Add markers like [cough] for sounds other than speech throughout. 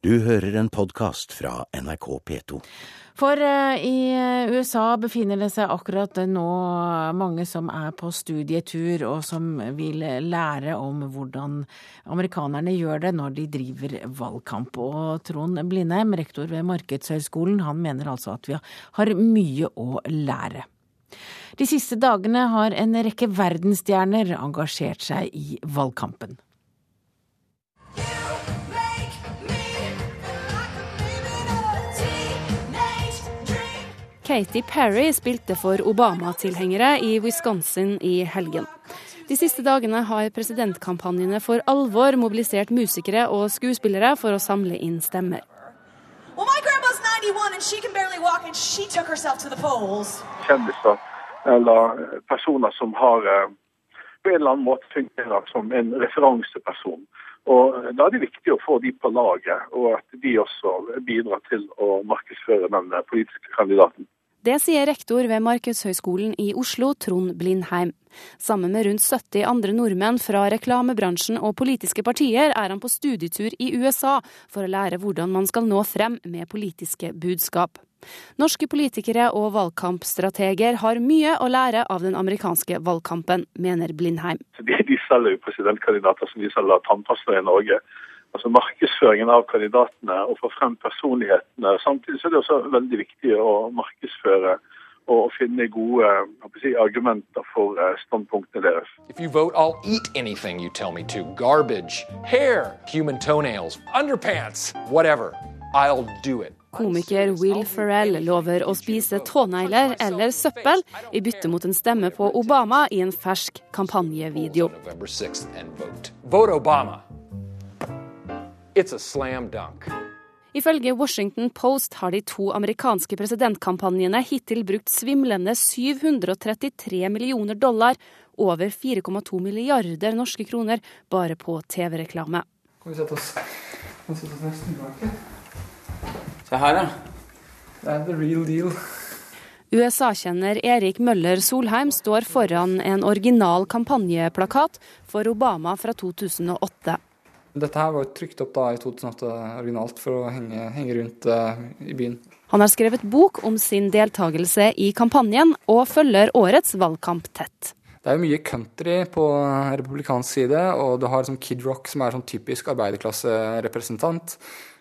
Du hører en podkast fra NRK P2. For eh, i eh, USA befinner det seg akkurat nå mange som er på studietur, og som vil lære om hvordan amerikanerne gjør det når de driver valgkamp. Og Trond Blindheim, rektor ved Markedshøgskolen, han mener altså at vi har mye å lære. De siste dagene har en rekke verdensstjerner engasjert seg i valgkampen. Katy Perry spilte for Obama-tilhengere i Wisconsin i helgen. De siste dagene har presidentkampanjene for alvor mobilisert musikere og skuespillere for å samle inn stemmer. Kjendiser eller personer som har eh, på en eller annen måte fungerer som en referanseperson. Og Da er det viktig å få de på laget, og at de også bidrar til å markedsføre den politiske kandidaten. Det sier rektor ved Markedshøgskolen i Oslo, Trond Blindheim. Sammen med rundt 70 andre nordmenn fra reklamebransjen og politiske partier er han på studietur i USA for å lære hvordan man skal nå frem med politiske budskap. Norske politikere og valgkampstrateger har mye å lære av den amerikanske valgkampen, mener Blindheim. De, selger jo presidentkandidater som de selger tannpasta i Norge altså markedsføringen av kandidatene og få frem personlighetene. Samtidig er det også veldig viktig å markedsføre og finne gode si, argumenter for eh, standpunktene deres. If you vote, I'll eat anything you tell me to. Garbage, hair, human toenails, underpants, whatever. I'll do it. Komiker Will Ferrell lover å spise tånegler eller søppel i bytte mot en stemme på Obama i en fersk kampanjevideo. Vote Obama. It's a slam dunk. Ifølge Washington Post har de to amerikanske presidentkampanjene hittil brukt svimlende 733 millioner dollar, over 4,2 milliarder norske kroner, bare på TV-reklame. Kan vi sette oss, kan vi sette oss nesten tilbake? Se her, ja. Det er the real deal. USA-kjenner Erik Møller Solheim står foran en original kampanjeplakat for Obama fra 2008. Dette her var trykt opp da i 2008 originalt for å henge, henge rundt uh, i byen. Han har skrevet bok om sin deltakelse i kampanjen, og følger årets valgkamp tett. Det er jo mye country på republikansk side, og du har sånn Kid Rock, som er sånn typisk arbeiderklasserepresentant.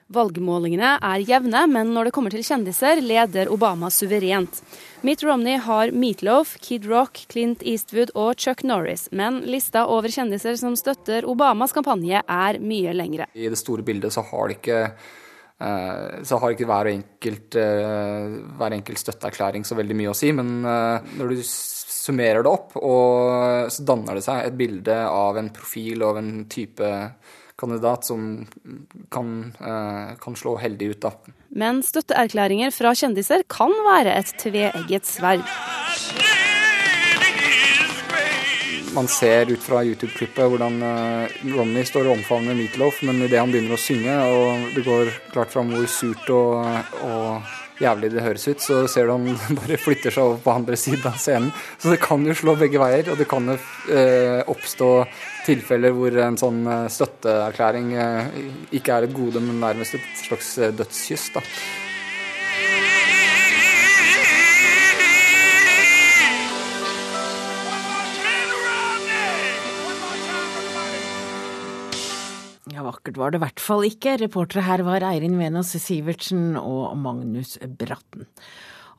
Valgmålingene er jevne, men når det kommer til kjendiser, leder Obama suverent. Mitt Romney har Meatloaf, Kid Rock, Clint Eastwood og Chuck Norris. Men lista over kjendiser som støtter Obamas kampanje, er mye lengre. I det store bildet så har det ikke eh, så har ikke hver enkelt, eh, hver enkelt støtteerklæring så veldig mye å si, men eh, når du summerer det opp, og så danner det seg et bilde av en profil og en type kandidat som kan, eh, kan slå heldig ut, da. Men støtteerklæringer fra kjendiser kan være et tveegget sverd. Man ser ut fra YouTube-klippet hvordan uh, Ronny står og omfavner Meatloaf, men idet han begynner å synge, og det går klart fram hvor surt og, og jævlig det høres ut, så ser du han [laughs] bare flytter seg over på andre siden av scenen. Så det kan jo slå begge veier, og det kan jo eh, oppstå tilfeller hvor en sånn eh, støtteerklæring eh, ikke er et gode, men nærmest et slags dødskyss. da. Vakkert var det i hvert fall ikke. Reportere her var Eirin Venås Sivertsen og Magnus Bratten.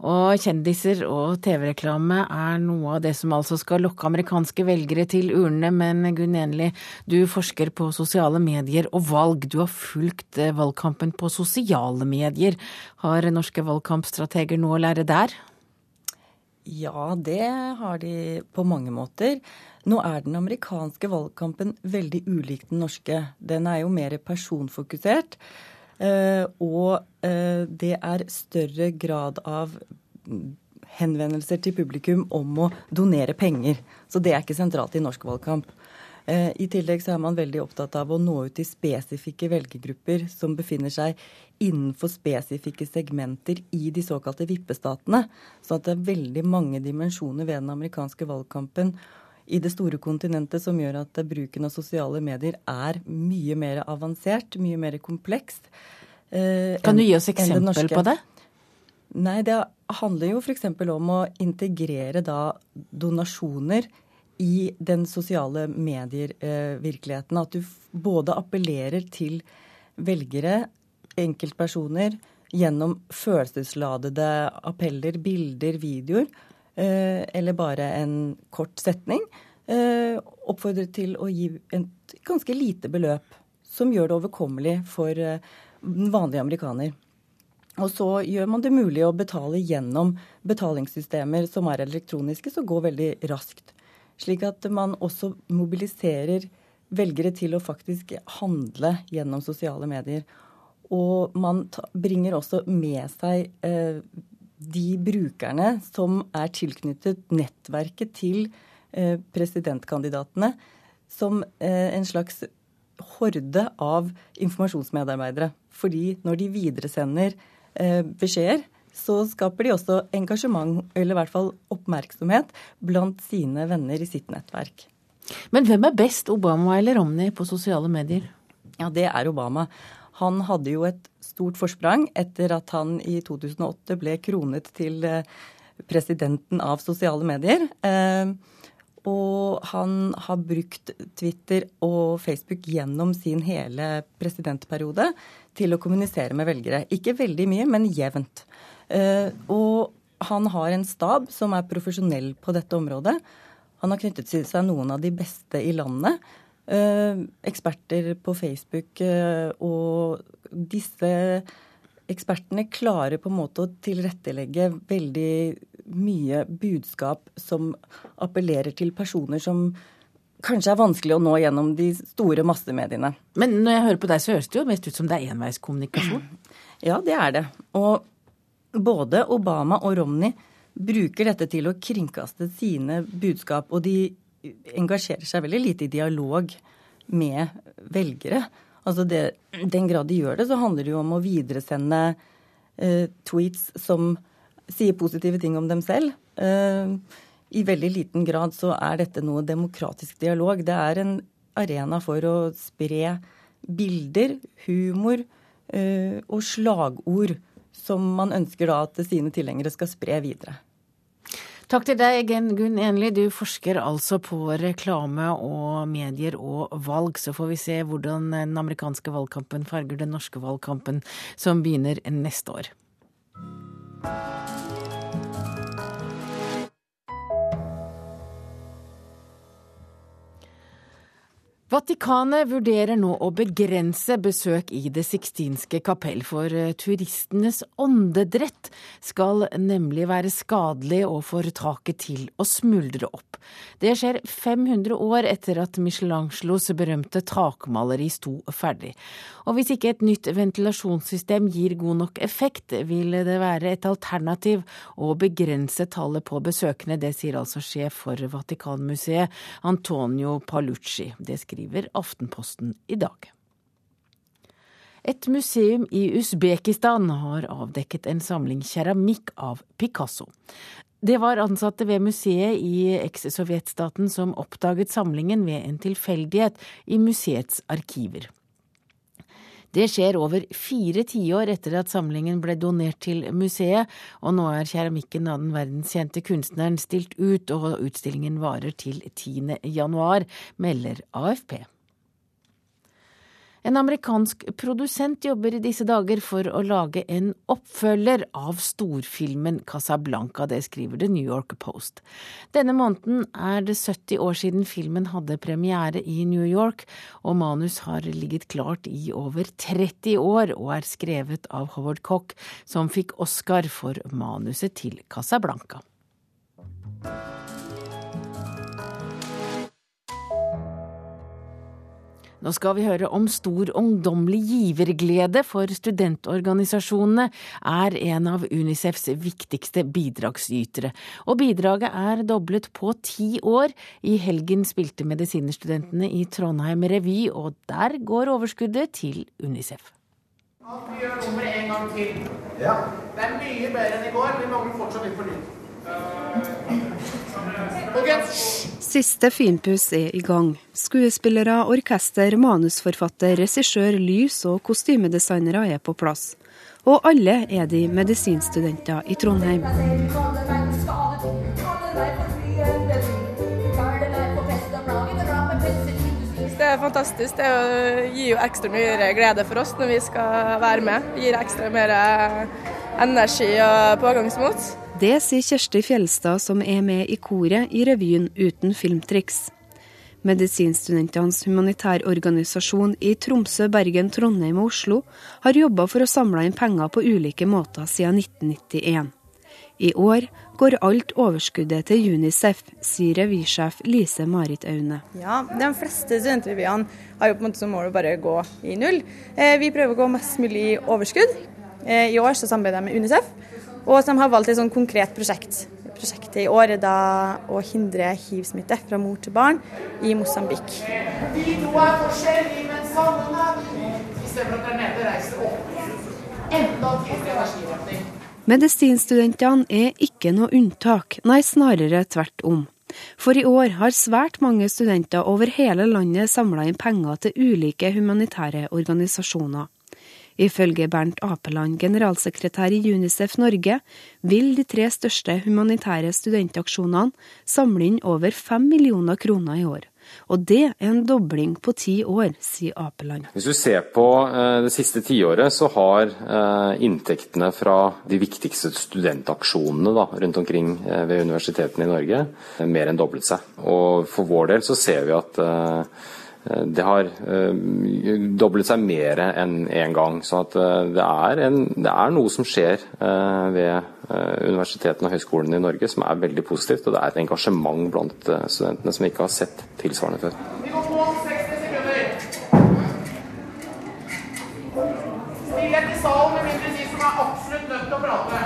Og kjendiser og TV-reklame er noe av det som altså skal lokke amerikanske velgere til urnene, men Gunn Enli, du forsker på sosiale medier og valg. Du har fulgt eh, valgkampen på sosiale medier. Har norske valgkampstrateger noe å lære der? Ja, det har de på mange måter. Nå er den amerikanske valgkampen veldig ulik den norske. Den er jo mer personfokusert. Eh, og eh, det er større grad av henvendelser til publikum om å donere penger. Så det er ikke sentralt i norsk valgkamp. Eh, I tillegg så er man veldig opptatt av å nå ut til spesifikke velgergrupper som befinner seg innenfor spesifikke segmenter i de såkalte vippestatene. Så at det er veldig mange dimensjoner ved den amerikanske valgkampen i det store kontinentet som gjør at bruken av sosiale medier er mye mer avansert, mye mer komplekst. Eh, kan du gi oss eksempel på det? Nei, det handler jo f.eks. om å integrere da donasjoner i den sosiale medier-virkeligheten. At du både appellerer til velgere, enkeltpersoner, gjennom følelsesladede appeller, bilder, videoer, eh, eller bare en kort setning. Eh, oppfordrer til å gi et ganske lite beløp, som gjør det overkommelig for eh, den vanlige amerikaner. Og så gjør man det mulig å betale gjennom betalingssystemer som er elektroniske, som går veldig raskt. Slik at man også mobiliserer velgere til å faktisk handle gjennom sosiale medier. Og man bringer også med seg eh, de brukerne som er tilknyttet nettverket til eh, presidentkandidatene, som eh, en slags horde av informasjonsmedarbeidere. Fordi når de videresender beskjeder, så skaper de også engasjement, eller i hvert fall oppmerksomhet, blant sine venner i sitt nettverk. Men hvem er best, Obama eller Romney på sosiale medier? Ja, det er Obama. Han hadde jo et stort forsprang etter at han i 2008 ble kronet til eh, presidenten av sosiale medier. Eh, og han har brukt Twitter og Facebook gjennom sin hele presidentperiode til å kommunisere med velgere. Ikke veldig mye, men jevnt. Eh, og han har en stab som er profesjonell på dette området. Han har knyttet til seg noen av de beste i landet. Eh, eksperter på Facebook, eh, og disse ekspertene klarer på en måte å tilrettelegge veldig mye budskap som appellerer til personer som kanskje er vanskelig å nå gjennom de store massemediene. Men når jeg hører på deg, så høres det jo mest ut som det er enveiskommunikasjon? Ja, det er det. Og både Obama og Romney bruker dette til å kringkaste sine budskap, og de engasjerer seg veldig lite i dialog med velgere. Altså det, Den grad de gjør det, så handler det jo om å videresende eh, tweets som sier positive ting om dem selv. Eh, I veldig liten grad så er dette noe demokratisk dialog. Det er en arena for å spre bilder, humor eh, og slagord som man ønsker da at sine tilhengere skal spre videre. Takk til deg, Gunn Enli. Du forsker altså på reklame og medier og valg. Så får vi se hvordan den amerikanske valgkampen farger den norske valgkampen, som begynner neste år. Vatikanet vurderer nå å begrense besøk i Det sixtinske kapell, for eh, turistenes åndedrett skal nemlig være skadelig og får taket til å smuldre opp. Det skjer 500 år etter at Michelangelos berømte takmaleri sto ferdig. Og hvis ikke et nytt ventilasjonssystem gir god nok effekt, vil det være et alternativ å begrense tallet på besøkende. Det sier altså sjef for Vatikanmuseet, Antonio Palucci. Det skriver skriver Aftenposten i dag. Et museum i Usbekistan har avdekket en samling keramikk av Picasso. Det var ansatte ved museet i eks-sovjetstaten som oppdaget samlingen ved en tilfeldighet i museets arkiver. Det skjer over fire tiår etter at samlingen ble donert til museet, og nå er keramikken av den verdenskjente kunstneren stilt ut, og utstillingen varer til 10. januar, melder AFP. En amerikansk produsent jobber i disse dager for å lage en oppfølger av storfilmen Casablanca, det skriver The New York Post. Denne måneden er det 70 år siden filmen hadde premiere i New York, og manus har ligget klart i over 30 år og er skrevet av Howard Cock, som fikk Oscar for manuset til Casablanca. Nå skal vi høre om stor ungdommelig giverglede for studentorganisasjonene er en av Unicefs viktigste bidragsytere, og bidraget er doblet på ti år. I helgen spilte medisinerstudentene i Trondheim revy, og der går overskuddet til Unicef. Vi gjør nummeret en gang til. Ja. Det er mye bedre enn i går, vi mangler fortsatt litt for lyd. Siste finpuss er i gang. Skuespillere, orkester, manusforfatter, regissør, lys- og kostymedesignere er på plass. Og alle er de medisinstudenter i Trondheim. Det er fantastisk. Det gir jo ekstra mye glede for oss når vi skal være med. Det gir ekstra mer energi og pågangsmot. Det sier Kjersti Fjelstad, som er med i koret i revyen Uten filmtriks. Medisinstudentenes humanitærorganisasjon i Tromsø, Bergen, Trondheim og Oslo har jobba for å samle inn penger på ulike måter siden 1991. I år går alt overskuddet til UNICEF, sier revysjef Lise Marit Aune. Ja, De fleste studentrevyene har jo på en måte som mål å bare gå i null. Eh, vi prøver å gå mest mulig i overskudd. Eh, I år så samarbeider jeg med UNICEF, og de har valgt et sånn konkret prosjekt. Prosjektet i år er da å hindre hiv-smitte fra mor til barn i Mosambik. Vi to er forskjellige, men sammenhengende. Istedenfor at der nede reiser opp. Enda tettere energiretning. Medisinstudentene er ikke noe unntak, nei snarere tvert om. For i år har svært mange studenter over hele landet samla inn penger til ulike humanitære organisasjoner. Ifølge Bernt Apeland, generalsekretær i UNICEF Norge, vil de tre største humanitære studentaksjonene samle inn over fem millioner kroner i år. Og det er en dobling på ti år, sier Apeland. Hvis du ser på eh, det siste tiåret, så har eh, inntektene fra de viktigste studentaksjonene da, rundt omkring eh, ved universitetene i Norge mer enn doblet seg. Og for vår del så ser vi at det har doblet seg mer enn én gang. Så det er, en, det, er noe som skjer ved universitetene og høyskolene i Norge som er veldig positivt. Og det er et engasjement blant studentene som vi ikke har sett tilsvarende før. Vi går på 60 sekunder. Stillhet i salen med mindre de som er absolutt nødt til å prate.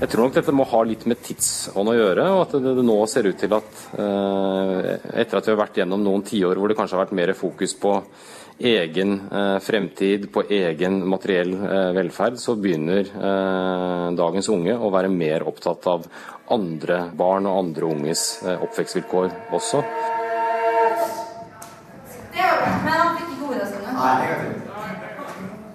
Jeg tror nok dette må ha litt med tidsånd å gjøre, og at det, nå ser ut til at eh, etter at vi har vært gjennom noen tiår hvor det kanskje har vært mer fokus på egen eh, fremtid, på egen materiell eh, velferd, så begynner dagens unge å være mer opptatt av andre barn og andre unges oppvekstvilkår også. Det var bra, men han fikk ikke ordet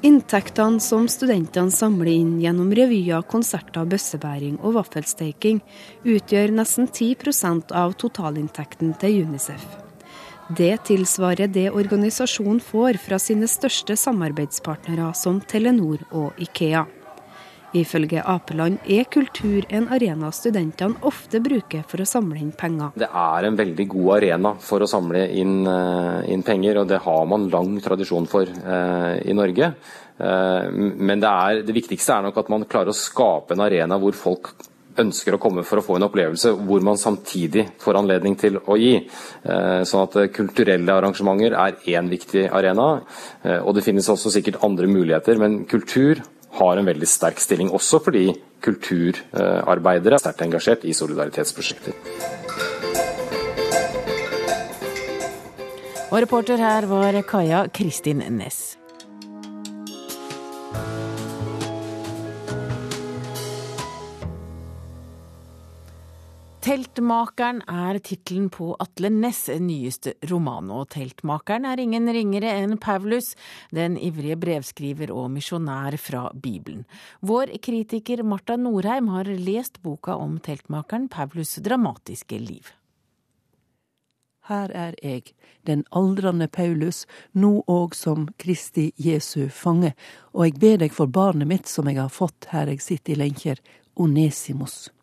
Inntektene som studentene samler inn gjennom revyer, konserter, bøssebæring og vaffelsteiking, utgjør nesten 10% av totalinntekten til UNICEF. Det tilsvarer det organisasjonen får fra sine største samarbeidspartnere som Telenor og Ikea. Ifølge Apeland er kultur en arena studentene ofte bruker for å samle inn penger. Det er en veldig god arena for å samle inn, uh, inn penger, og det har man lang tradisjon for eh, i Norge. Eh, men det, er, det viktigste er nok at man klarer å skape en arena hvor folk ønsker å komme for å få en opplevelse, hvor man samtidig får anledning til å gi. Sånn at kulturelle arrangementer er én viktig arena, og det finnes også sikkert andre muligheter. Men kultur har en veldig sterk stilling, også fordi kulturarbeidere er sterkt engasjert i solidaritetsprosjekter. Og reporter her var Kaja Kristin Næss. Teltmakeren er tittelen på Atle Næss' nyeste roman, og teltmakeren er ingen ringere enn Paulus, den ivrige brevskriver og misjonær fra Bibelen. Vår kritiker Marta Norheim har lest boka om teltmakeren Paulus' dramatiske liv. Her er jeg, den aldrende Paulus, nå òg som Kristi Jesu fange, og jeg ber deg for barnet mitt som jeg har fått her jeg sitter i lenker, Onesimus.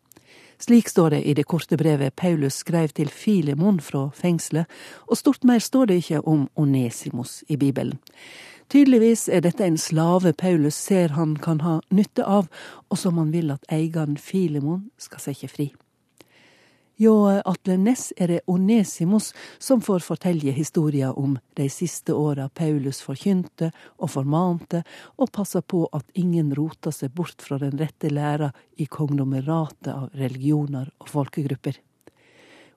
Slik står det i det korte brevet Paulus skrev til Filemon fra fengselet, og stort mer står det ikke om Onesimus i Bibelen. Tydeligvis er dette en slave Paulus ser han kan ha nytte av, og som han vil at eieren Filemon skal sette fri. Hjå Atle Næss er det Onesimus som får fortelle historia om de siste åra Paulus forkynte og formante, og passa på at ingen rota seg bort fra den rette læra i konglomeratet av religioner og folkegrupper.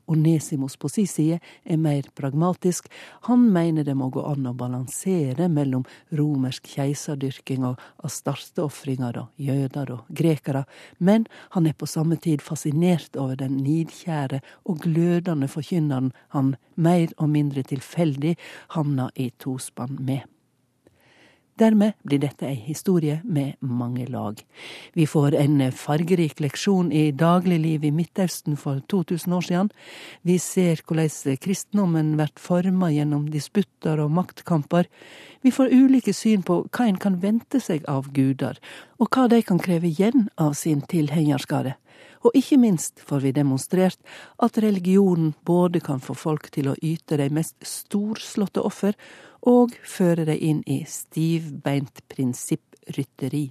Onesimos på si side er mer pragmatisk. Han mener det må gå an å balansere mellom romersk keiserdyrking og astarteofringer og jøder og grekere, men han er på samme tid fascinert over den nidkjære og glødende forkynneren han mer og mindre tilfeldig havna i tospann med. Dermed blir dette ei historie med mange lag. Vi får en fargerik leksjon i dagliglivet i Midtøsten for 2000 år siden. Vi ser hvordan kristendommen blir forma gjennom disputter og maktkamper. Vi får ulike syn på hva en kan vente seg av guder, og hva de kan kreve igjen av sin tilhengerskare. Og ikke minst får vi demonstrert at religionen både kan få folk til å yte de mest storslåtte offer, og føre dem inn i stivbeint prinsipprytteri.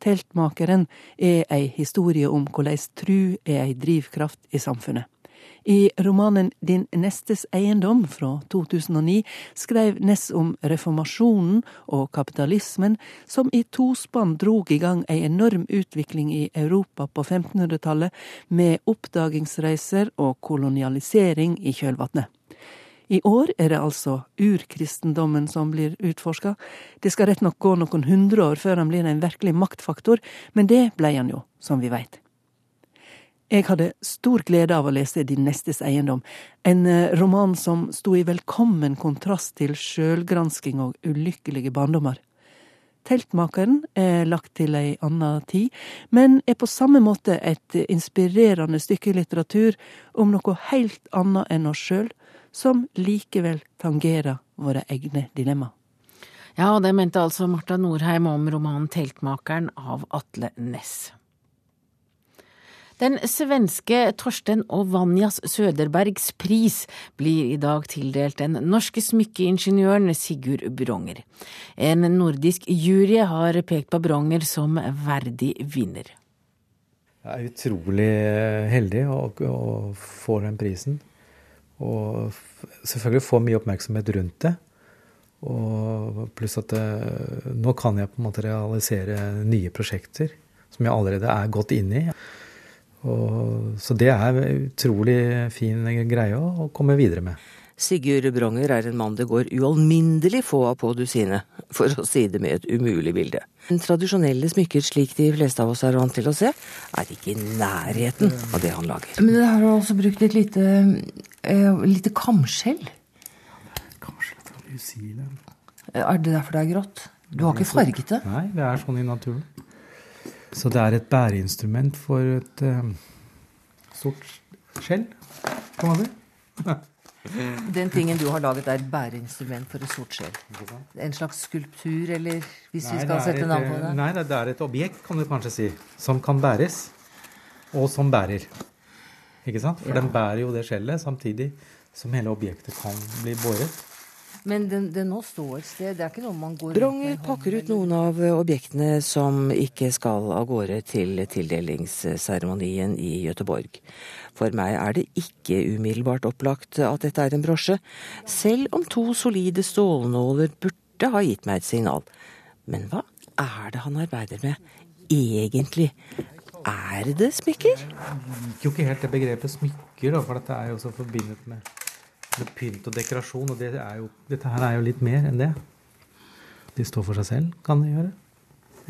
Teltmakeren er ei historie om korleis tru er ei drivkraft i samfunnet. I romanen Din nestes eiendom fra 2009 skrev Ness om reformasjonen og kapitalismen, som i tospann drog i gang ei enorm utvikling i Europa på 1500-tallet, med oppdagingsreiser og kolonialisering i kjølvannet. I år er det altså urkristendommen som blir utforska. Det skal rett nok gå noen hundre år før han blir en virkelig maktfaktor, men det blei han jo, som vi veit. Jeg hadde stor glede av å lese Din nestes eiendom, en eh, roman som sto i velkommen kontrast til sjølgransking og ulykkelige barndommer. Teltmakeren er lagt til ei anna tid, men er på samme måte et inspirerende stykke litteratur om noe helt annet enn oss sjøl, som likevel tangerer våre egne dilemma. Ja, og det mente altså Marta Norheim om romanen Teltmakeren av Atle Næss. Den svenske Torsten og Vanjas Søderbergs pris blir i dag tildelt den norske smykkeingeniøren Sigurd Bronger. En nordisk jury har pekt på Bronger som verdig vinner. Jeg er utrolig heldig å få den prisen. Og selvfølgelig få mye oppmerksomhet rundt det. Og pluss at det, eh, nå kan jeg på en måte realisere nye prosjekter som jeg allerede er godt inne i. Og, så det er en utrolig fin greie å, å komme videre med. Sigurd Bronger er en mann det går ualminnelig få av på dusinet, for å si det med et umulig bilde. Den Tradisjonelle smykker slik de fleste av oss er vant til å se, er ikke i nærheten av det han lager. Men det har du også brukt et lite, uh, lite kamskjell. Kamskjell fra New Zealand. Er det derfor det er grått? Du har ikke farget det? Nei, det er sånn i naturen. Så det er et bæreinstrument for et uh, sort skjell, kan man si. [laughs] Den tingen du har laget, er et bæreinstrument for et sort skjell? En slags skulptur, eller hvis nei, vi skal sette navn på det? Nei, det er et objekt, kan du kanskje si, som kan bæres, og som bærer. Ikke sant? For ja. den bærer jo det skjellet samtidig som hele objektet kan bli båret. Men den, den nå står et sted? Det er ikke noe man går Bronger pakker ut noen av objektene som ikke skal av gårde til tildelingsseremonien i Gøteborg. For meg er det ikke umiddelbart opplagt at dette er en brosje, selv om to solide stålnåler burde ha gitt meg et signal. Men hva er det han arbeider med egentlig? Er det smykker? Jeg liker jo ikke helt det begrepet smykker, for dette er jo så forbindet med pynt og dekorasjon, og det jo, dette her er jo litt mer enn det. De står for seg selv, kan de gjøre.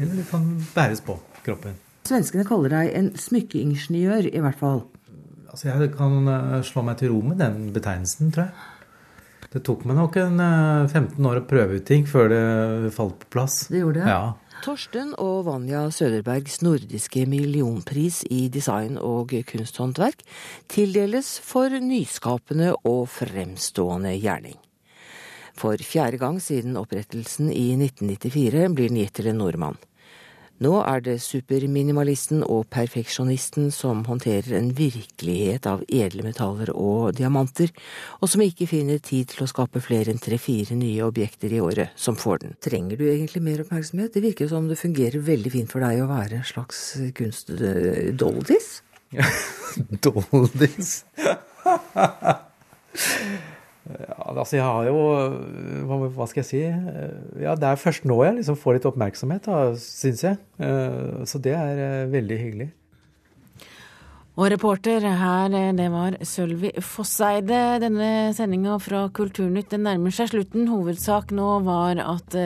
Eller de kan bæres på kroppen. Svenskene kaller deg en smykkeingeniør, i hvert fall. Altså, Jeg kan eh, slå meg til ro med den betegnelsen, tror jeg. Det tok meg nok en 15 eh, år å prøve ut ting før det falt på plass. Det gjorde det? Ja. Torsten og Vanja Søderbergs nordiske millionpris i design og kunsthåndverk tildeles for nyskapende og fremstående gjerning. For fjerde gang siden opprettelsen i 1994 blir den gitt til en nordmann. Nå er det superminimalisten og perfeksjonisten som håndterer en virkelighet av edle metaller og diamanter, og som ikke finner tid til å skape flere enn tre-fire nye objekter i året, som får den. Trenger du egentlig mer oppmerksomhet? Det virker som det fungerer veldig fint for deg å være en slags kunst-doldis? doldis? [laughs] [laughs] Altså jeg har jo hva, skal jeg si Ja, det er først nå jeg liksom får litt oppmerksomhet, syns jeg. Eh, så det er eh, veldig hyggelig. Og reporter her, eh, det var Sølvi Fosseide. Denne sendinga fra Kulturnytt den nærmer seg slutten. Hovedsak nå var at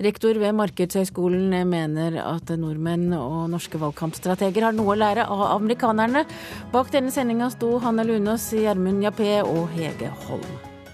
rektor ved Markedshøgskolen mener at nordmenn og norske valgkampstrateger har noe å lære av amerikanerne. Bak denne sendinga sto Hanne Lunås, Gjermund Jappé og Hege Holm.